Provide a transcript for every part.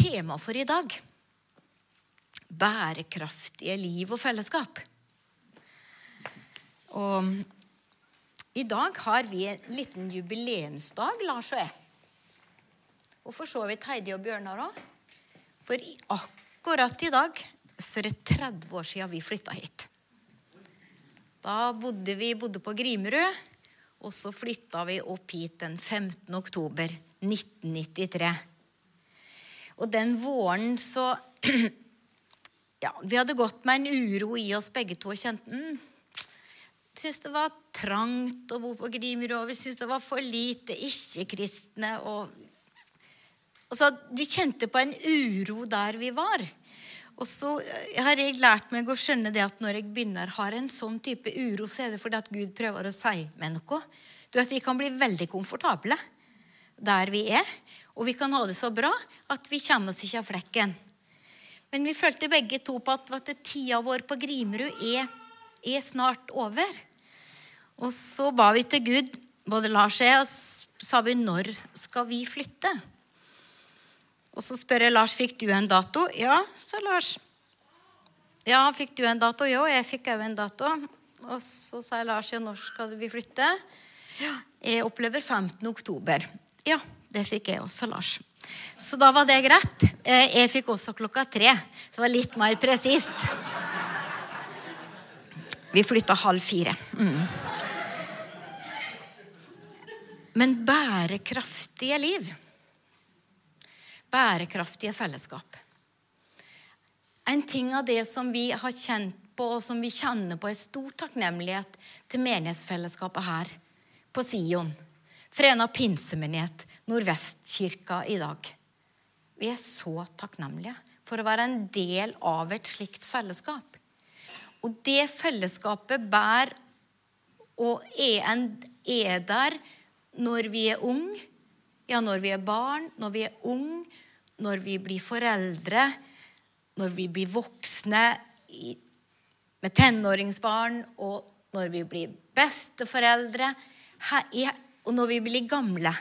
tema for i dag. Bærekraftige liv og fellesskap. Og i dag har vi en liten jubileumsdag, Lars og jeg. Og for så vidt Heidi og Bjørnar òg. For akkurat i dag så er det 30 år siden vi flytta hit. Da bodde vi bodde på Grimerud, og så flytta vi opp hit den 15. oktober 1993. Og den våren så Ja, vi hadde gått med en uro i oss begge to og kjente mm, Syns det var trangt å bo på Grimerud, og vi syntes det var for lite ikke-kristne. Og, og, så Vi kjente på en uro der vi var. Og så har jeg lært meg å skjønne det at når jeg begynner har en sånn type uro, så er det fordi at Gud prøver å si meg noe. Du vet, Vi kan bli veldig komfortable der vi er, og vi kan ha det så bra at vi kommer oss ikke av flekken. Men vi følte begge to på at, at tida vår på Grimerud er, er snart over. Og så ba vi til Gud, både Lars og jeg, og sa vi når skal vi flytte? Og så spør jeg Lars fikk du en dato. Ja, sa Lars. Ja, fikk du en dato? Ja, jeg fikk òg en dato. Og så sa jeg Lars, ja, når skal vi flytte? Ja, jeg opplever 15. oktober. Ja, det fikk jeg også, Lars. Så da var det greit. Eh, jeg fikk også klokka tre. Så det var litt mer presist. Vi flytta halv fire. Mm. Men bærekraftige liv. Bærekraftige fellesskap. En ting av det som vi har kjent på, og som vi kjenner på, er stor takknemlighet til menighetsfellesskapet her på Sion. Frena pinsemenighet, Nordvestkirka i dag. Vi er så takknemlige for å være en del av et slikt fellesskap. Og det fellesskapet bærer og er, en, er der når vi er unge, ja, når vi er barn, når vi er unge, når vi blir foreldre, når vi blir voksne med tenåringsbarn, og når vi blir besteforeldre, og når vi blir gamle.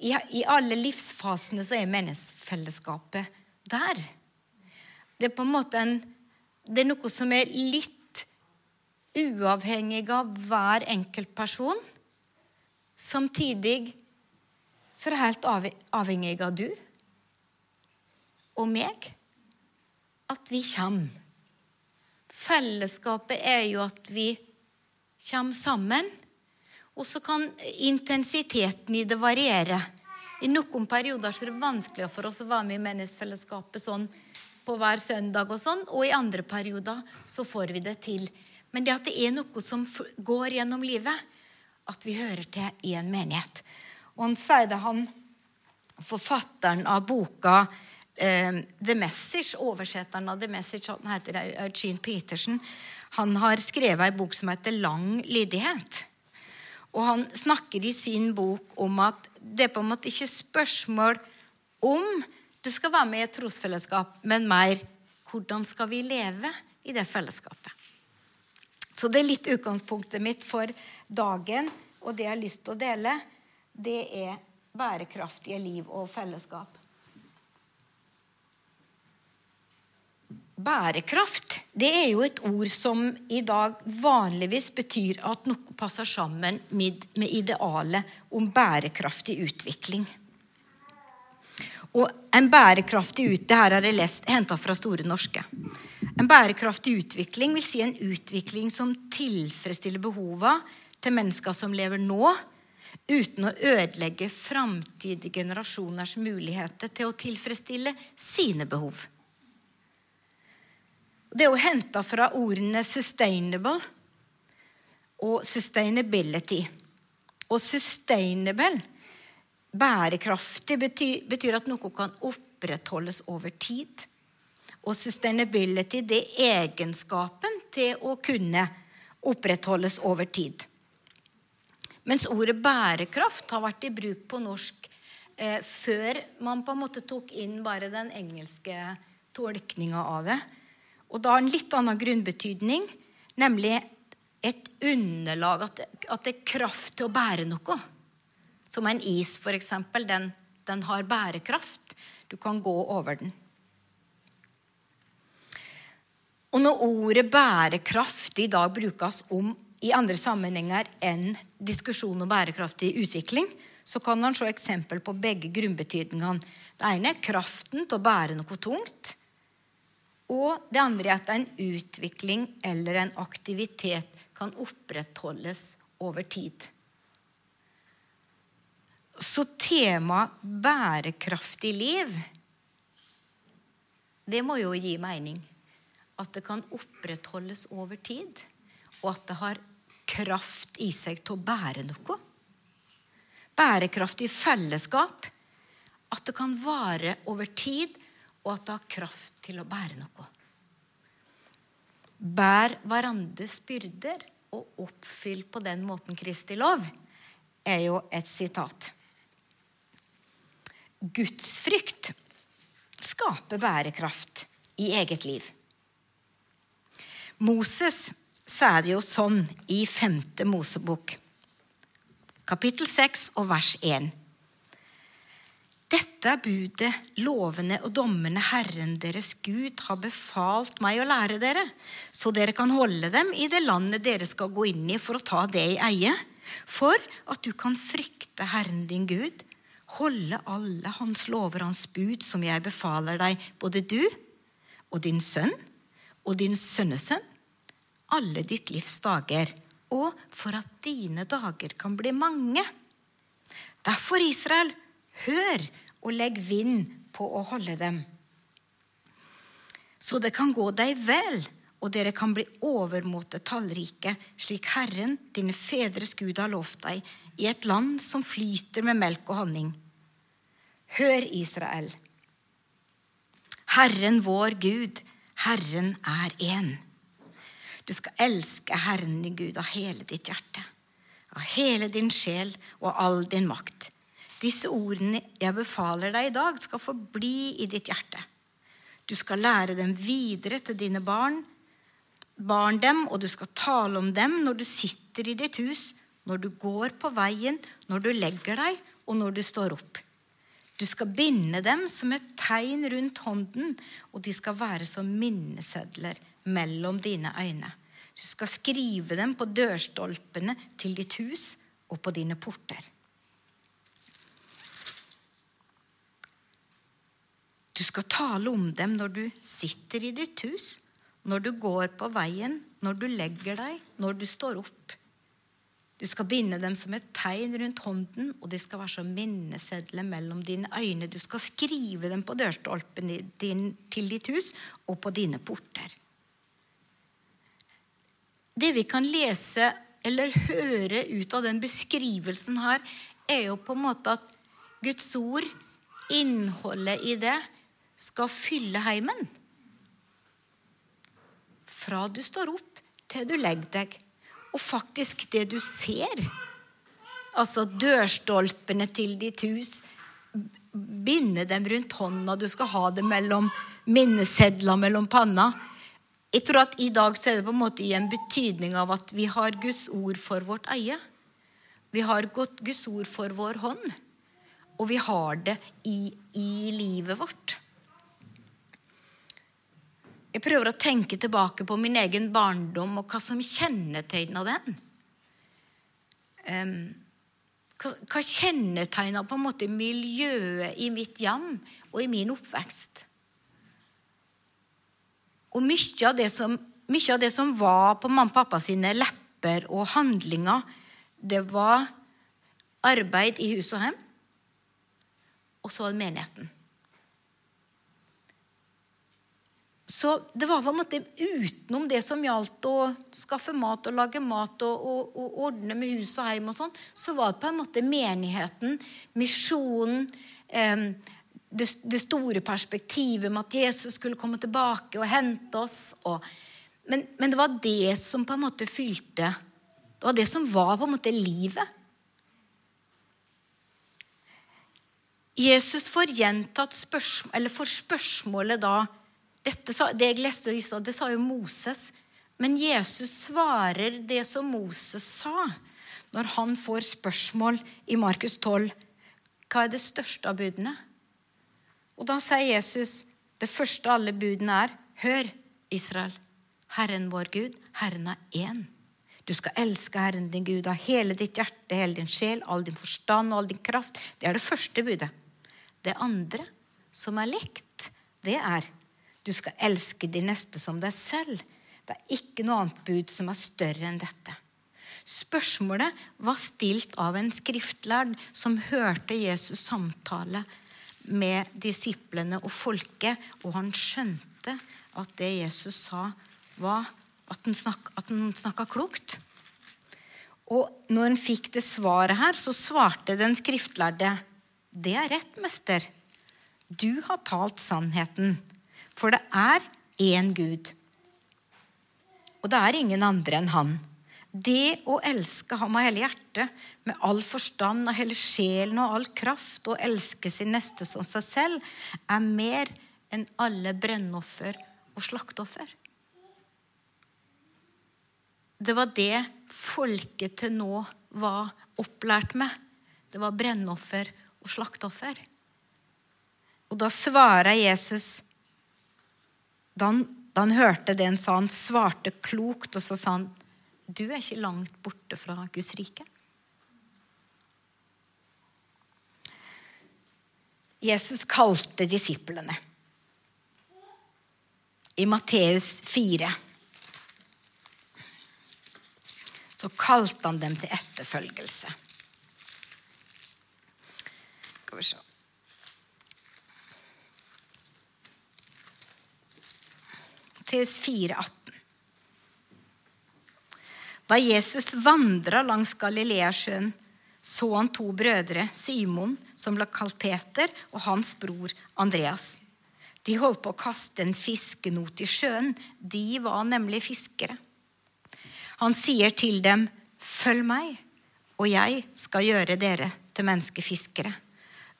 I, alle livsfasene så er menneskefellesskapet der. Det er på en måte en, det er noe som er litt uavhengig av hver enkelt person. Samtidig så er det helt avhengig av du og meg at vi kommer. Fellesskapet er jo at vi kommer sammen. Og så kan intensiteten i det variere. I noen perioder så er det vanskeligere for oss å være med i menighetsfellesskapet sånn på hver søndag, og sånn, og i andre perioder så får vi det til. Men det at det er noe som går gjennom livet, at vi hører til i en menighet. Og han sier det, han forfatteren av boka eh, The Message, oversetteren av The Message, han heter Eugene Petersen, han har skrevet ei bok som heter Lang lydighet. Og han snakker i sin bok om at det er på en måte ikke spørsmål om du skal være med i et trosfellesskap, men mer hvordan skal vi leve i det fellesskapet. Så det er litt utgangspunktet mitt for dagen, og det jeg har lyst til å dele, det er bærekraftige liv og fellesskap. Bærekraft det er jo et ord som i dag vanligvis betyr at noe passer sammen med, idealet om bærekraftig utvikling. Og en bærekraftig ut, det har jeg lest, henta fra Store norske. En bærekraftig utvikling vil si en utvikling som tilfredsstiller behova til mennesker som lever nå, uten å ødelegge framtidige generasjoners muligheter til å tilfredsstille sine behov. Det er jo henta fra ordene 'sustainable' og 'sustainability'. Og 'sustainable', bærekraftig, betyr, betyr at noe kan opprettholdes over tid. Og 'sustainability' det er egenskapen til å kunne opprettholdes over tid. Mens ordet bærekraft har vært i bruk på norsk eh, før man på en måte tok inn bare den engelske tolkninga av det. Og da har en litt annen grunnbetydning, nemlig et underlag, at det, at det, er kraft til å bære noe. Som en is, f.eks. Den, den har bærekraft. Du kan gå over den. Og når ordet bærekraft i dag brukes om i andre sammenhenger enn diskusjon om bærekraftig utvikling, så kan man se eksempel på begge grunnbetydningene. Det ene er kraften til å bære noe tungt. Og det andre er at en utvikling eller en aktivitet kan opprettholdes over tid. Så temaet bærekraftig liv, det må jo gi mening at det kan opprettholdes over tid, og at det har kraft i seg til å bære noe. Bærekraftig fellesskap. At det kan vare over tid, og at det har kraft til å bære noe. Bær hverandres byrder og oppfyll på den måten Kristi lov, er jo et sitat. Gudsfrykt skaper bærekraft i eget liv. Moses sa det jo sånn i 5. Mosebok, kapittel 6 og vers 1. Dette er budet, lovene og dommene Herren deres Gud har befalt meg å lære dere, så dere kan holde dem i det landet dere skal gå inn i for å ta det i eie, for at du kan frykte Herren din Gud, holde alle hans lover og hans bud som jeg befaler deg, både du og din sønn og din sønnesønn alle ditt livs dager, og for at dine dager kan bli mange. Derfor, Israel, hør og legg vind på å holde dem. Så det kan gå deg vel, og dere kan bli overmåte tallrike, slik Herren, dine fedres Gud, har lovt deg, i et land som flyter med melk og honning. Hør, Israel. Herren vår Gud, Herren er én. Du skal elske Herren din Gud av hele ditt hjerte, av hele din sjel og all din makt. Disse ordene jeg befaler deg i dag, skal forbli i ditt hjerte. Du skal lære dem videre til dine barn, barn dem, og du skal tale om dem når du sitter i ditt hus, når du går på veien, når du legger deg, og når du står opp. Du skal binde dem som et tegn rundt hånden, og de skal være som minnesedler mellom dine øyne. Du skal skrive dem på dørstolpene til ditt hus og på dine porter. Du skal tale om dem når du sitter i ditt hus, når du går på veien, når du legger deg, når du står opp. Du skal binde dem som et tegn rundt hånden, og de skal være som minnesedler mellom dine øyne. Du skal skrive dem på dørstolpen din, til ditt hus og på dine porter. Det vi kan lese eller høre ut av den beskrivelsen her, er jo på en måte at Guds ord, innholdet i det, skal fylle heimen. Fra du står opp til du legger deg. Og faktisk det du ser. Altså dørstolpene til ditt hus. Binde dem rundt hånda. Du skal ha det mellom minnesedler mellom panna. Jeg tror at I dag så er det på en måte i en betydning av at vi har Guds ord for vårt eie. Vi har Guds ord for vår hånd. Og vi har det i, i livet vårt. Jeg prøver å tenke tilbake på min egen barndom og hva som kjennetegna den. Hva kjennetegna på en måte miljøet i mitt hjem og i min oppvekst? Og mye av det som, av det som var på mamma og pappa sine lepper og handlinger, det var arbeid i hus og hjem, og så var det menigheten. Så det var på en måte utenom det som gjaldt å skaffe mat og lage mat og, og, og ordne med hus og heim og sånn, så var det på en måte menigheten, misjonen, eh, det, det, store perspektivet med at Jesus skulle komme tilbake og hente oss. Og, men, men, det var det som på en måte fylte Det var det som var på en måte livet. Jesus får gjentatt spørsmål, eller får spørsmålet da dette, Det jeg leste i stad, det sa jo Moses. Men Jesus svarer det som Moses sa, når han får spørsmål i Markus 12. Hva er det største av budene? Og da sier Jesus det første av alle budene er Hør, Israel. Herren vår Gud, Herren er én. Du skal elske Herren din Gud av hele ditt hjerte, hele din sjel, all din forstand og all din kraft. Det er det første budet. Det andre, som er likt, det er du skal elske de neste som deg selv. Det er ikke noe annet bud som er større enn dette. Spørsmålet var stilt av en skriftlærd som hørte Jesus samtale med disiplene og folket, og han skjønte at det Jesus sa, var at han snakka klokt. Og når han fikk det svaret her, så svarte den skriftlærde det er rett, mester. Du har talt sannheten, for det er én Gud. Og det er ingen andre enn Han. Det å elske ham av hele hjertet, med all forstand, og hele sjelen og all kraft, og elske sin neste som seg selv, er mer enn alle brennoffer og slakteoffer. Det var det folket til nå var opplært med. Det var brennoffer og slakteoffer. Og da svarer Jesus da han, da han, hørte det han sa, han svarte klokt, og så sa han du er ikke langt borte fra Guds rike. Jesus kalte disiplene. I Matteus 4 så kalte han dem til etterfølgelse. Skal vi se Matteus 4,18. Da Jesus vandra langs Galileasjøen, så han to brødre, Simon, som ble kalt Peter, og hans bror Andreas. De holdt på å kaste en fiskenot i sjøen. De var nemlig fiskere. Han sier til dem, 'Følg meg, og jeg skal gjøre dere til menneskefiskere.'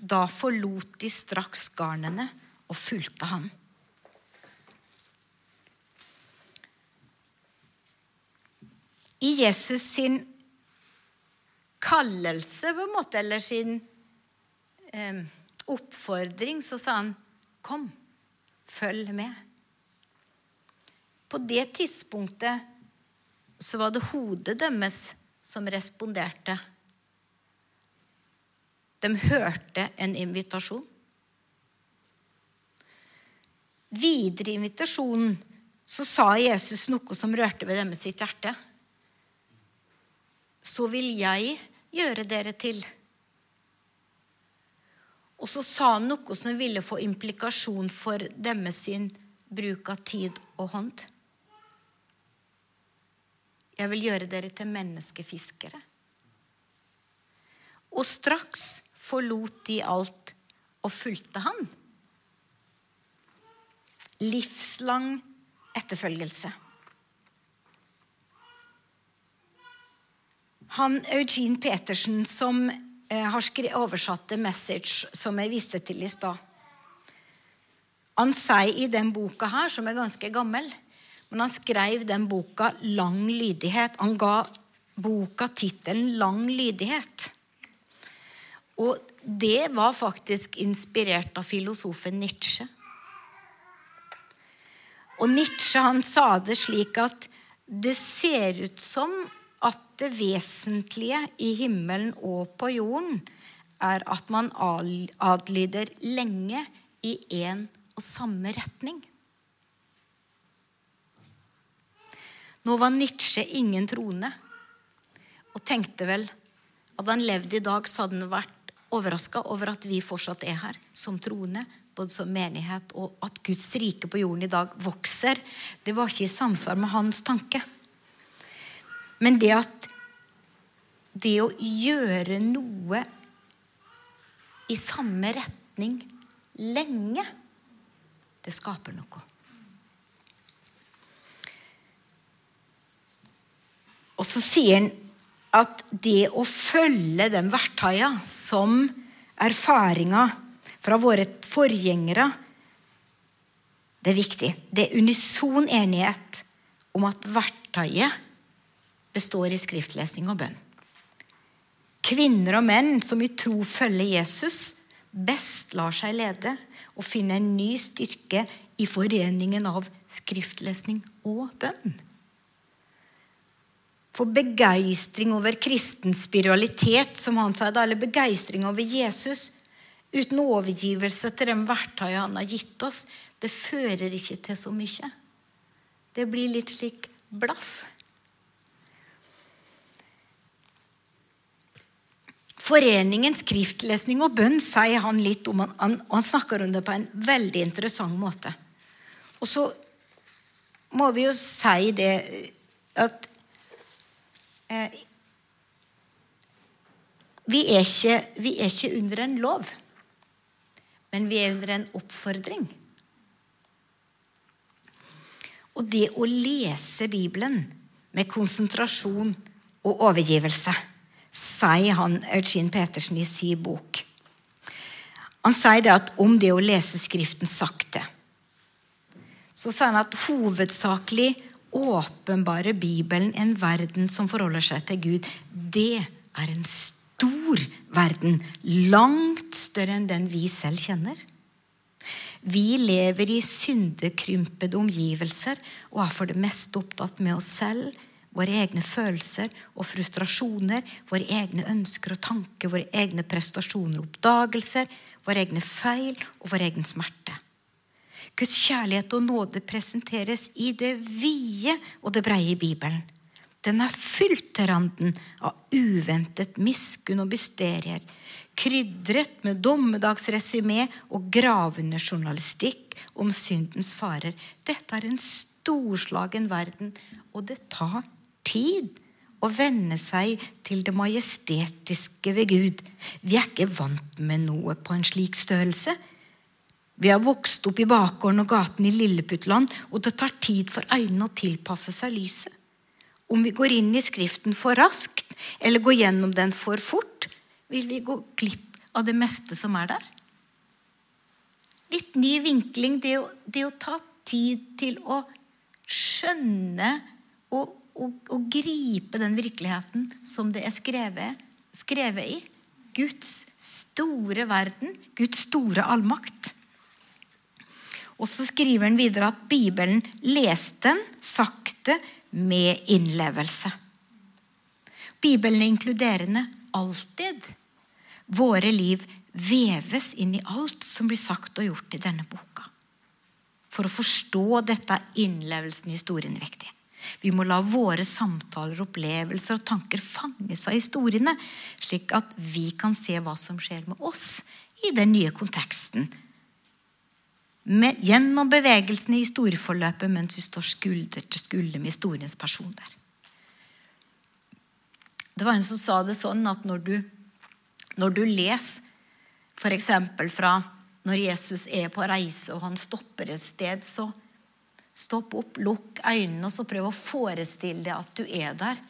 Da forlot de straks garnene og fulgte han. I Jesus sin kallelse, på en måte, eller sin eh, oppfordring, så sa han, 'Kom, følg med'. På det tidspunktet så var det hodet deres som responderte. De hørte en invitasjon. Videre i invitasjonen så sa Jesus noe som rørte ved deres hjerte. Så vil jeg gjøre dere til. Og så sa han noe som ville få implikasjon for deres bruk av tid og hånd. Jeg vil gjøre dere til menneskefiskere. Og straks forlot de alt og fulgte han. Livslang etterfølgelse. Han Eugene Petersen, som eh, har oversatt The Message, som jeg viste til i stad Han sier i den boka her, som er ganske gammel men han skrev den boka 'Lang lydighet'. Han ga boka tittelen 'Lang lydighet'. Og det var faktisk inspirert av filosofen Nietzsche. Og Nietzsche han sa det slik at det ser ut som at det vesentlige i himmelen og på jorden er at man adlyder lenge i én og samme retning. Nå var Nietzsche ingen troende og tenkte vel at han levde i dag, så hadde han vært overraska over at vi fortsatt er her som troende, både som menighet, og at Guds rike på jorden i dag vokser. Det var ikke i samsvar med hans tanke. Men det at det å gjøre noe i samme retning lenge, det skaper noe. Og så sier han at det å følge den verktøya som erfaringa fra våre forgjengere Det er viktig. Det er unison enighet om at verktøyet består i skriftlesning og bønn. Kvinner og menn som i tro følger Jesus, best lar seg lede og finner en ny styrke i foreningen av skriftlesning og bønn. For begeistring over kristen spiritualitet, som han sa, eller begeistring over Jesus, uten overgivelse til den verktøyet han har gitt oss, det fører ikke til så mye. Det blir litt slik blaff. Foreningen skriftlesning og bønn sier han litt om. Han, han snakker om det på en veldig interessant måte. Og så må vi jo si det at eh, vi, er ikke, vi er ikke under en lov, men vi er under en oppfordring. Og det å lese Bibelen med konsentrasjon og overgivelse sier han Eugene Petersen i sin bok. Han sier det at om det å lese Skriften sakte, så sier han at hovedsakelig åpenbarer Bibelen en verden som forholder seg til Gud. Det er en stor verden, langt større enn den vi selv kjenner. Vi lever i syndekrympede omgivelser og er for det meste opptatt med oss selv våre egne følelser og frustrasjoner, våre egne ønsker og tanker, våre egne prestasjoner og oppdagelser, våre egne feil og vår egen smerte. Guds kjærlighet og nåde presenteres i det vide og det breie i Bibelen. Den er fylt til randen av uventet miskunn og mysterier, krydret med dommedagsresymé og gravende journalistikk om syndens farer. Dette er en storslagen verden, og det tar tid å venne seg til det majestetiske ved Gud. Vi er ikke vant med noe på en slik størrelse. Vi har vokst opp i bakgården og gaten i Lilleputtland, og det tar tid for øynene å tilpasse seg lyset. Om vi går inn i Skriften for raskt eller går gjennom den for fort, vil vi gå glipp av det meste som er der. Litt ny vinkling, det å, det å ta tid til å skjønne og å, å gripe den virkeligheten som det er skrevet, skrevet i. Guds store verden, Guds store allmakt. Og så skriver han videre at Bibelen leste den sakte med innlevelse. Bibelen er inkluderende alltid. Våre liv veves inn i alt som blir sagt og gjort i denne boka. For å forstå dette er innlevelsen i historien viktig. Vi må la våre samtaler, opplevelser og tanker fanges av historiene, slik at vi kan se hva som skjer med oss i den nye konteksten. Med, gjennom bevegelsene i historieforløpet mens vi står skulder til skulder med historiens personer. Det var en som sa det sånn at når du, når du leser f.eks. fra når Jesus er på reise og han stopper et sted, så Stopp opp, lukk øynene og så prøv å forestille deg at du er der.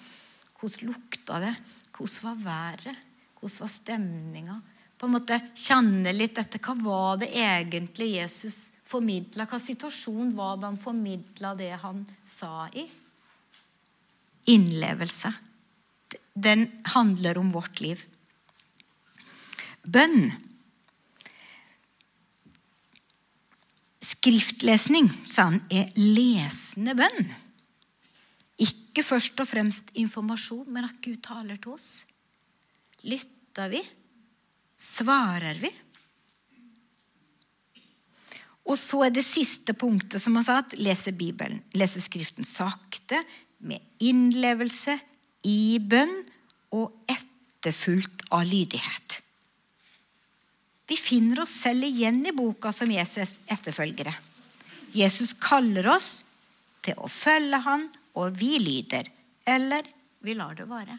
Hvordan lukta det? Hvordan var været? Hvordan var stemninga? På en måte Kjenne litt etter hva var det egentlig Jesus formidla? Hva situasjon var det han formidla det han sa i? Innlevelse. Den handler om vårt liv. Bønn Skriftlesning, sa han, er lesende bønn. Ikke først og fremst informasjon, men at Gud taler til oss. Lytter vi? Svarer vi? Og så er det siste punktet, som han sa, at lese Bibelen. Lese Skriften sakte, med innlevelse, i bønn og etterfulgt av lydighet. Vi finner oss selv igjen i boka som Jesus' etterfølgere. Jesus kaller oss til å følge han, og vi lyder. Eller vi lar det være.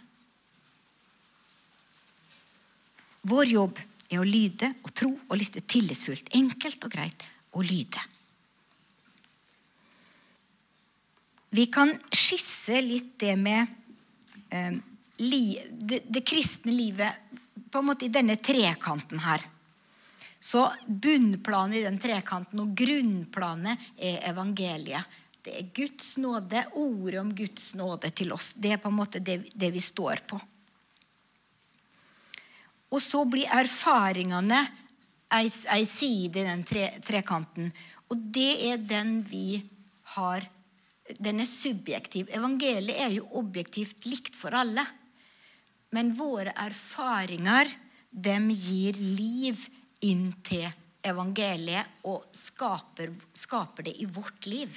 Vår jobb er å lyde og tro og lytte tillitsfullt. Enkelt og greit å lyde. Vi kan skisse litt det med eh, li, det, det kristne livet på en måte i denne trekanten her. Så bunnplanet i den trekanten og grunnplanet er evangeliet. Det er Guds nåde, ordet om Guds nåde til oss. Det er på en måte det, det vi står på. Og så blir erfaringene ei, side i den tre, trekanten. Og det er den vi har Den er subjektiv. Evangeliet er jo objektivt likt for alle. Men våre erfaringer, dem gir liv inn til evangeliet og skaper, skaper det i vårt liv.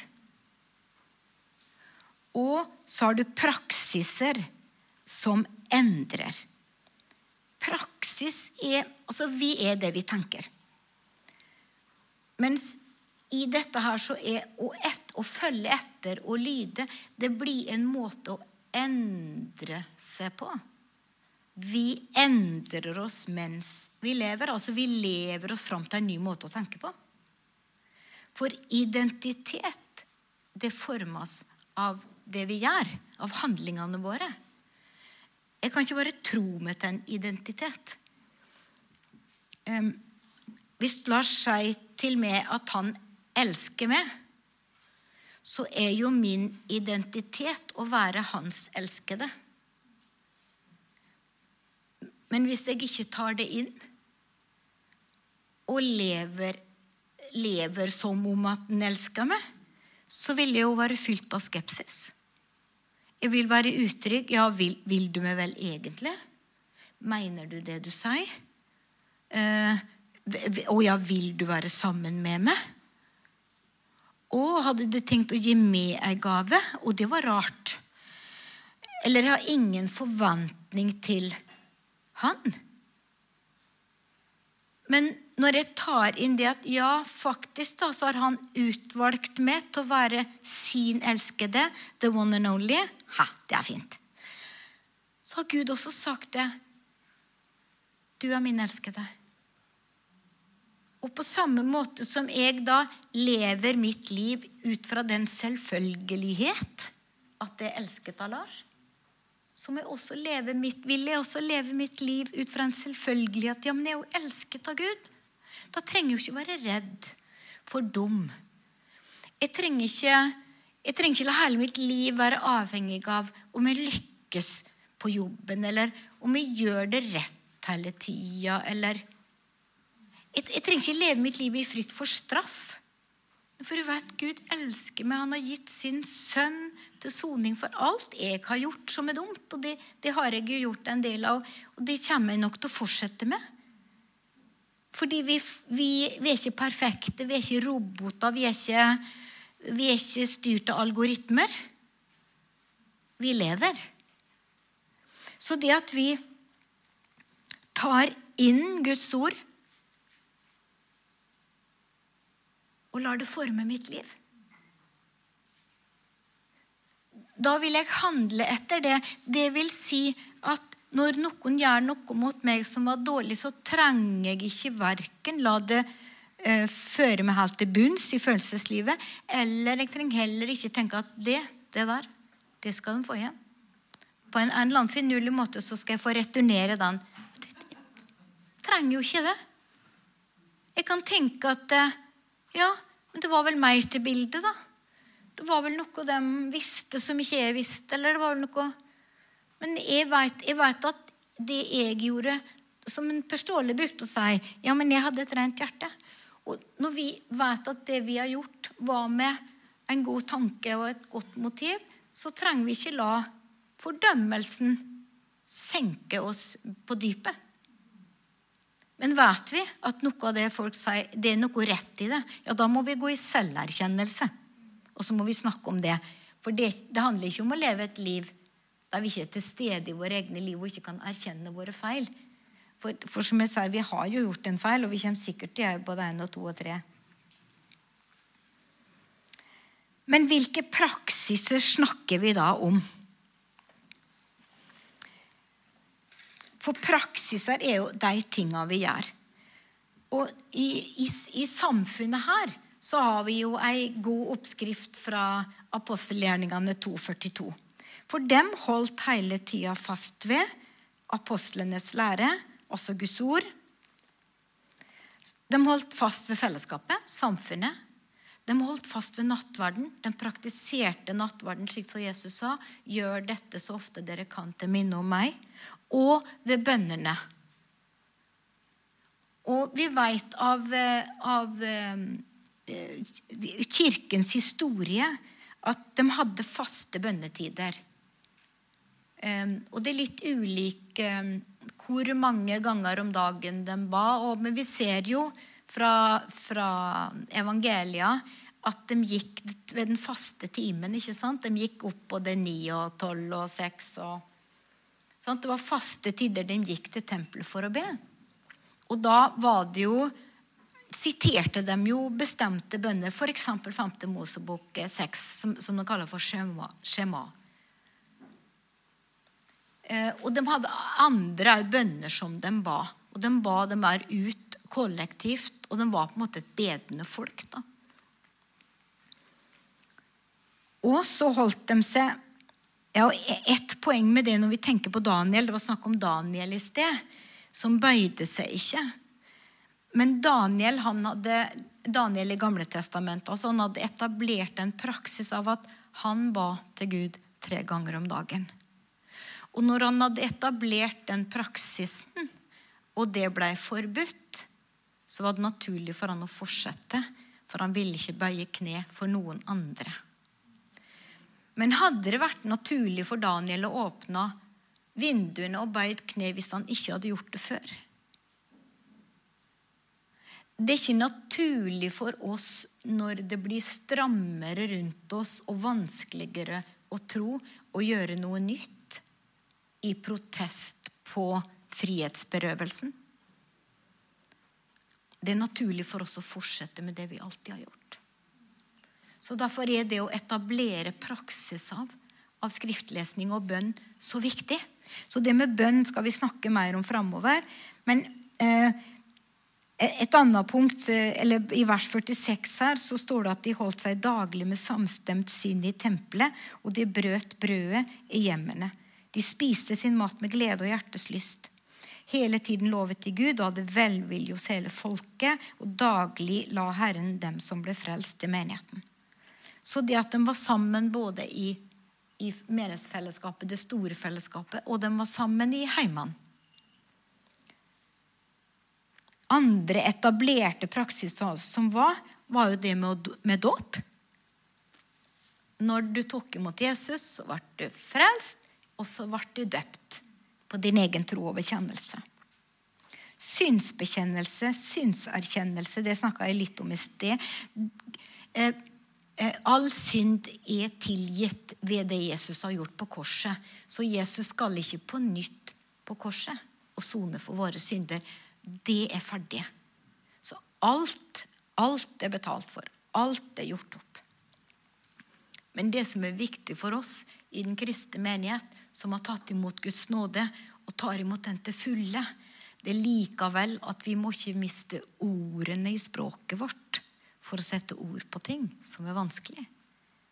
Og så har du praksiser som endrer. Praksis er Altså, vi er det vi tenker. Mens i dette her så er å, et, å følge etter og lyde Det blir en måte å endre seg på. Vi endrer oss mens vi lever. Altså vi lever oss fram til en ny måte å tenke på. For identitet, det formes av det vi gjør, av handlingene våre. Jeg kan ikke bare tro meg til en identitet. Hvis Lars sier til meg at han elsker meg, så er jo min identitet å være hans elskede. Men hvis jeg ikke tar det inn og lever, lever som om at den elsker meg, så vil jeg jo være fylt av skepsis. Jeg vil være utrygg. Ja, vil, vil du meg vel egentlig? Mener du det du sier? Eh, og ja, vil du være sammen med meg? Og hadde du tenkt å gi meg ei gave? Og det var rart. Eller jeg har ingen forventning til han. Men når jeg tar inn det at ja, faktisk da, så har han utvalgt meg til å være sin elskede, the one and only Ha, det er fint. Så har Gud også sagt det. Du er min elskede. Og på samme måte som jeg da lever mitt liv ut fra den selvfølgelighet at det er elsket av Lars, så må jeg også leve mitt, vil jeg også leve mitt liv ut fra en selvfølgelighet. Ja, men jeg er jo elsket av Gud. Da trenger jeg jo ikke være redd for dum. Jeg trenger ikke, jeg trenger ikke la hele mitt liv være avhengig av om jeg lykkes på jobben, eller om jeg gjør det rett hele tida, eller jeg, jeg trenger ikke leve mitt liv i frykt for straff. For du vet Gud elsker meg. Han har gitt sin sønn til soning for alt jeg har gjort som er dumt. Og det, det har jeg jo gjort en del av, og det kommer jeg nok til å fortsette med. Fordi vi, vi, vi, er ikke perfekte, vi er ikke roboter, vi er ikke, vi er ikke styrt av algoritmer. Vi lever. Så det at vi tar inn Guds ord og lar det forme mitt liv Da vil jeg handle etter det. Det vil si at når noen gjør noe mot meg som var dårlig, så trenger jeg ikke verken la det uh, føre meg helt til bunns i følelseslivet, eller jeg trenger heller ikke tenke at det, det der, det skal de få igjen. På en, eller annen finurlig måte så skal jeg få returnere den. Jeg trenger jo ikke det. Jeg kan tenke at uh, ja, men det var vel mer til bildet, da. Det var vel noe de visste som ikke jeg visste. eller det var vel noe men jeg vet, at det jeg gjorde Som en Per brukte å si Ja, men jeg hadde et rent hjerte. Og når vi vet at det vi har gjort, var med en god tanke og et godt motiv, så trenger vi ikke la fordømmelsen senke oss på dypet. Men vet vi at noe av det folk sier, det er noe rett i det, ja, da må vi gå i selverkjennelse. Og så må vi snakke om det. For det, det handler ikke om å leve et liv der vi ikke er til stede i våre egne liv og ikke kan erkjenne våre feil. For, for som jeg sier, vi har jo gjort en feil, og vi kommer sikkert til å gjøre både én og to og tre. Men hvilke praksiser snakker vi da om? For praksiser er jo de tinga vi gjør. Og i, i, i, samfunnet her så har vi jo ei god oppskrift fra apostelgjerningene 242. For dem holdt hele tida fast ved apostlenes lære, altså Guds ord. De holdt fast ved fellesskapet, samfunnet. De holdt fast ved nattverden. De praktiserte nattverden slik som Jesus sa. Gjør dette så ofte dere kan til minne om meg. Og ved bønnene. Og vi veit av, eh, av eh, kirkens historie at de hadde faste bønnetider. Og det er litt ulik hvor mange ganger om dagen de ba. Men vi ser jo fra, fra evangelia at de gikk ved den faste timen. ikke sant? De gikk opp både ni og tolv og seks. Og, sant? Det var faste tider de gikk til tempelet for å be. Og da var det jo siterte de jo bestemte bønner, f.eks. 5. Mosebok 6, som, som de kaller for skjema. skjema. Eh, og de hadde andre bønner som de ba. Og de ba dem der ut kollektivt, og de var på en måte et bedende folk. da. Og så holdt de seg ja, Ett poeng med det når vi tenker på Daniel Det var snakk om Daniel i sted, som bøyde seg ikke. Men Daniel han hadde, Daniel i Gamle Testamentet altså han hadde etablert en praksis av at han ba til Gud tre ganger om dagen. Og når han hadde etablert den praksisen, og det blei forbudt, så var det naturlig for han å fortsette, for han ville ikke bøye kne for noen andre. Men hadde det vært naturlig for Daniel å åpne vinduene og bøyd kne hvis han ikke hadde gjort det før? Det er ikke naturlig for oss når det blir strammere rundt oss og vanskeligere å tro og gjøre noe nytt i protest på frihetsberøvelsen. Det er naturlig for oss å fortsette med det vi alltid har gjort. Så Derfor er det å etablere praksis av, av skriftlesning og bønn så viktig. Så det med bønn skal vi snakke mer om framover. Men eh, et annet punkt, eh, eller I vers 46 her, så står det at de holdt seg daglig med samstemt sinn i tempelet, og de brøt brødet i hjemmene. De spiste sin mat med glede og hjertes lyst. Hele tiden lovet de Gud og hadde velvilje hos hele folket, og daglig la Herren dem som ble frelst, i menigheten. Så det at de var sammen både i, i menighetsfellesskapet, det store fellesskapet, og de var sammen i heimene andre etablerte praksiser som var, var jo det med, med dåp. Når du tok imot Jesus, så ble du frelst, og så ble du døpt på din egen tro og bekjennelse. Synsbekjennelse, synserkjennelse, det snakka jeg litt om i sted. Eh, eh, all synd er tilgitt ved det Jesus har gjort på korset. Så Jesus skal ikke på nytt på korset og sone for våre synder det er ferdig. Så alt, alt er betalt for. Alt er gjort opp. Men det som er viktig for oss i den kristne menighet, som har tatt imot Guds nåde og tar imot den til fulle, det er likevel at vi må ikke miste ordene i språket vårt for å sette ord på ting som er vanskelig.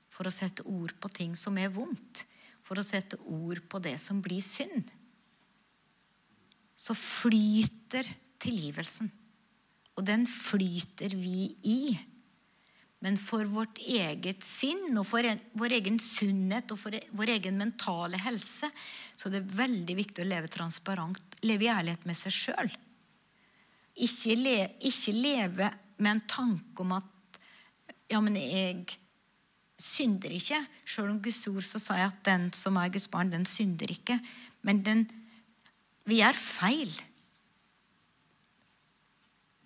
For å sette ord på ting som er vondt. For å sette ord på det som blir synd så flyter tilgivelsen. Og den flyter vi i. Men for vårt eget sinn og for vår egen sunnhet og for vår egen mentale helse så det er veldig viktig å leve transparent, leve i ærlighet med seg sjøl. Ikke, le, ikke leve med en tanke om at Ja, men jeg synder ikke. Sjøl om Guds ord så sa jeg at den som er Guds barn, den synder ikke. Men den vi gjør feil.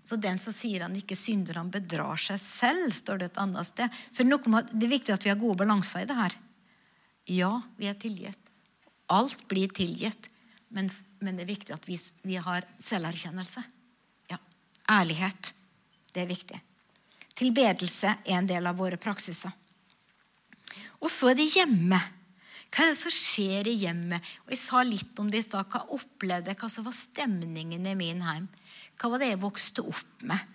Så den som sier han ikke synder, han bedrar seg selv, står det et annet sted. Så det er, det er viktig at vi har gode balanser i det her. Ja, vi er tilgitt. Alt blir tilgitt. Men, men det er viktig at vi, vi har selverkjennelse. Ja, Ærlighet. Det er viktig. Tilbedelse er en del av våre praksiser. Og så er det hjemme. Hva er det som skjer i hjemmet? Og Jeg sa litt om det i stad. Hva opplevde jeg? Hva som var stemningen i min heim? Hva var det jeg vokste opp med?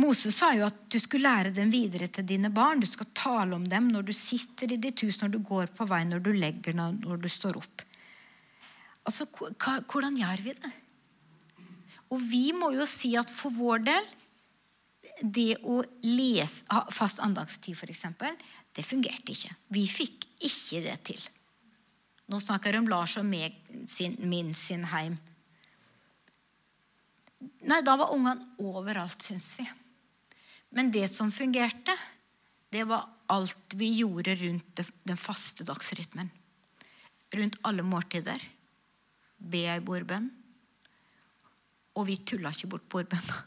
Moses sa jo at du skulle lære dem videre til dine barn. Du skal tale om dem når du sitter i ditt hus, når du går på vei, når du legger, når du står opp. Altså, Hvordan gjør vi det? Og vi må jo si at for vår del det å lese fast andagstid, f.eks., det fungerte ikke. Vi fikk ikke det til. Nå snakker jeg om Lars og meg, sin, min sin heim. Nei, da var ungene overalt, syns vi. Men det som fungerte, det var alt vi gjorde rundt den faste dagsrytmen. Rundt alle måltider. Be ei bordbønn. Og vi tulla ikke bort bordbønna.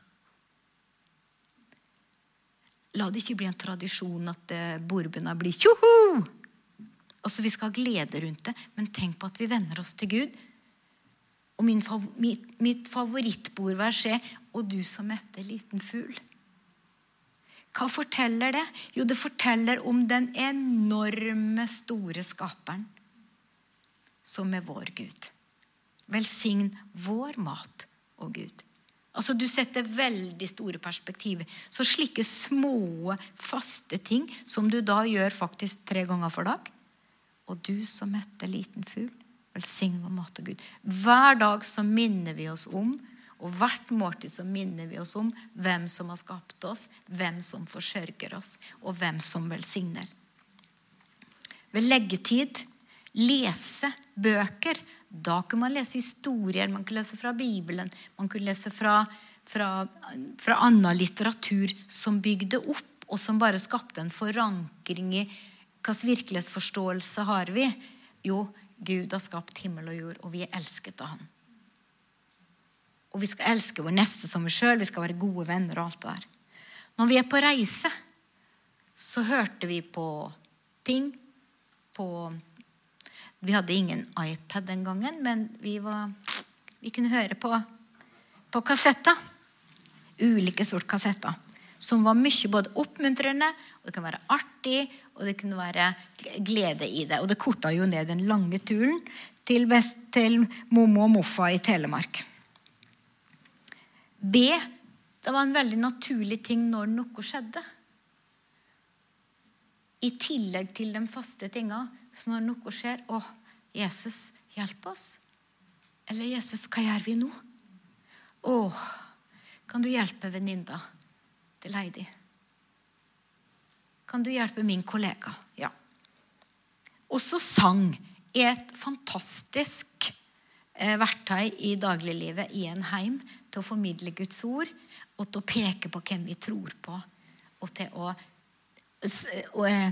La det ikke bli en tradisjon at eh, bordbønna blir tjoho! Altså, Vi skal ha glede rundt det, men tenk på at vi venner oss til Gud. Og min, mitt, mitt favorittbordvers er 'Og du som mette liten fugl'. Hva forteller det? Jo, det forteller om den enorme, store skaperen som er vår Gud. Velsign vår mat og Gud. Altså Du setter veldig store perspektiver. Så slike små, faste ting som du da gjør faktisk tre ganger for dag Og du som møtte liten fugl, velsign mat og Gud. Hver dag så minner vi oss om, og hvert måltid så minner vi oss om hvem som har skapt oss, hvem som forsørger oss, og hvem som velsigner. Ved leggetid lese bøker da kunne man lese historier, man kunne lese fra Bibelen, man kunne lese fra, fra, fra annen litteratur som bygde opp, og som bare skapte en forankring i hvilken virkelighetsforståelse har vi? Jo, Gud har skapt himmel og jord, og vi er elsket av Han. Og vi skal elske vår neste som oss sjøl, vi skal være gode venner og alt det der. Når vi er på reise, så hørte vi på ting på vi hadde ingen iPad den gangen, men vi, var, vi kunne høre på, på kassetter. Ulike sort kassetter. Som var mye både oppmuntrende, og det kunne være artig, og det kunne være glede i det. Og det korta jo ned den lange turen til, vest, til Momo og Moffa i Telemark. B. Det var en veldig naturlig ting når noe skjedde. I tillegg til de faste tinga så når noe skjer Å, Jesus, hjelp oss. Eller Jesus, hva gjør vi nå? Å, kan du hjelpe venninna til Heidi? Kan du hjelpe min kollega? Ja. Også sang er et fantastisk eh, verktøy i dagliglivet i en heim til å formidle Guds ord og til å peke på hvem vi tror på. Og til å og, eh,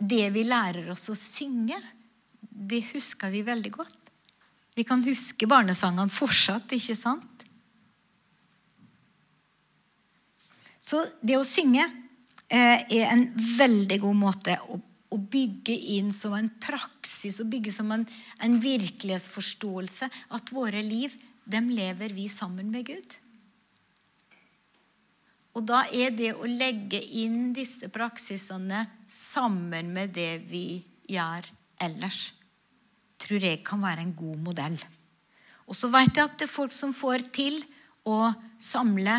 det vi lærer oss å synge, det husker vi veldig godt. Vi kan huske barnesangene fortsatt, ikke sant? Så det å synge eh, er en veldig god måte å, å, bygge inn som en praksis, å bygge som en, en virkelighetsforståelse at våre liv, dem lever vi sammen med Gud. Og da er det å legge inn disse praksisene sammen med det vi gjør ellers, tror jeg kan være en god modell. Og så vet jeg at det er folk som får til å samle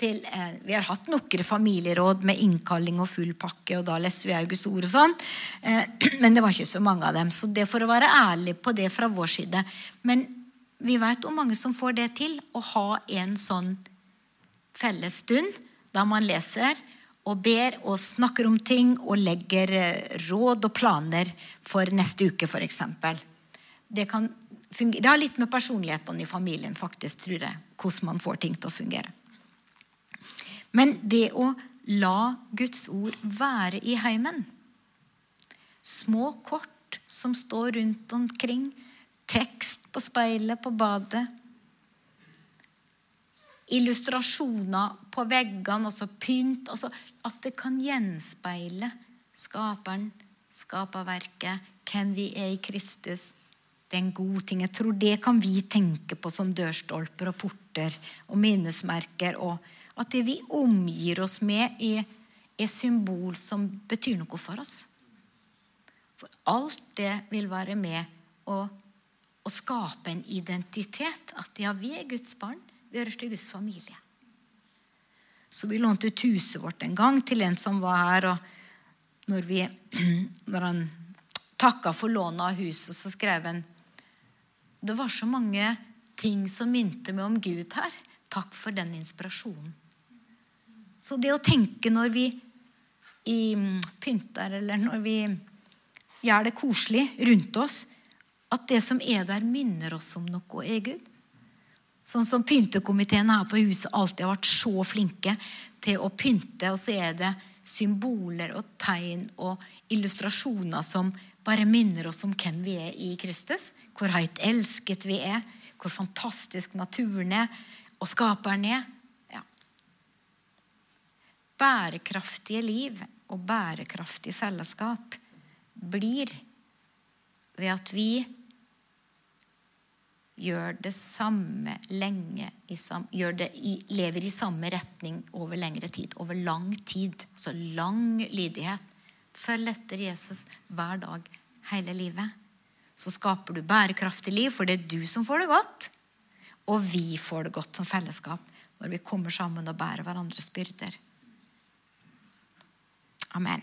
til eh, Vi har hatt noen familieråd med innkalling og full pakke, og da leste vi Augusts ord og sånn. Eh, men det var ikke så mange av dem. Så det for å være ærlig på det fra vår side. Men vi vet om mange som får det til, å ha en sånn felles stund da man leser og ber og snakker om ting og legger eh, råd og planer for neste uke, f.eks. Det, det har litt med personlighetene i familien faktisk, tror jeg, hvordan man får ting til å fungere. Men det å la Guds ord være i heimen Små kort som står rundt omkring, tekst på speilet på badet, illustrasjoner på veggene, altså pynt. Altså at det kan gjenspeile skaperen, skaperverket, hvem vi er i Kristus. Det er en god ting. Jeg tror det kan vi tenke på som dørstolper og porter og minnesmerker. Og at det vi omgir oss med, er, er symbol som betyr noe for oss. For alt det vil være med å, å skape en identitet. At ja, vi er Guds barn. Vi hører til Guds familie. Så vi lånte ut huset vårt en gang til en som var her. og Når, vi, når han takka for lånet av huset, så skrev han Det var så mange ting som minte meg om Gud her. Takk for den inspirasjonen. Så det å tenke når vi i pynter, eller når vi gjør det koselig rundt oss, at det som er der, minner oss om noe, er Gud Sånn som pyntekomiteen her på huset alltid har vært så flinke til å pynte. Og så er det symboler og tegn og illustrasjoner som bare minner oss om hvem vi er i Kristus. Hvor høyt elsket vi er, hvor fantastisk naturen er, og skaperen er. Bærekraftige liv og bærekraftig fellesskap blir ved at vi gjør det samme lenge i sam, det i, lever i samme retning over lengre tid. Over lang tid. Så lang lydighet. Følg etter Jesus hver dag hele livet. Så skaper du bærekraftig liv, for det er du som får det godt. Og vi får det godt som fellesskap når vi kommer sammen og bærer hverandres byrder. Amen.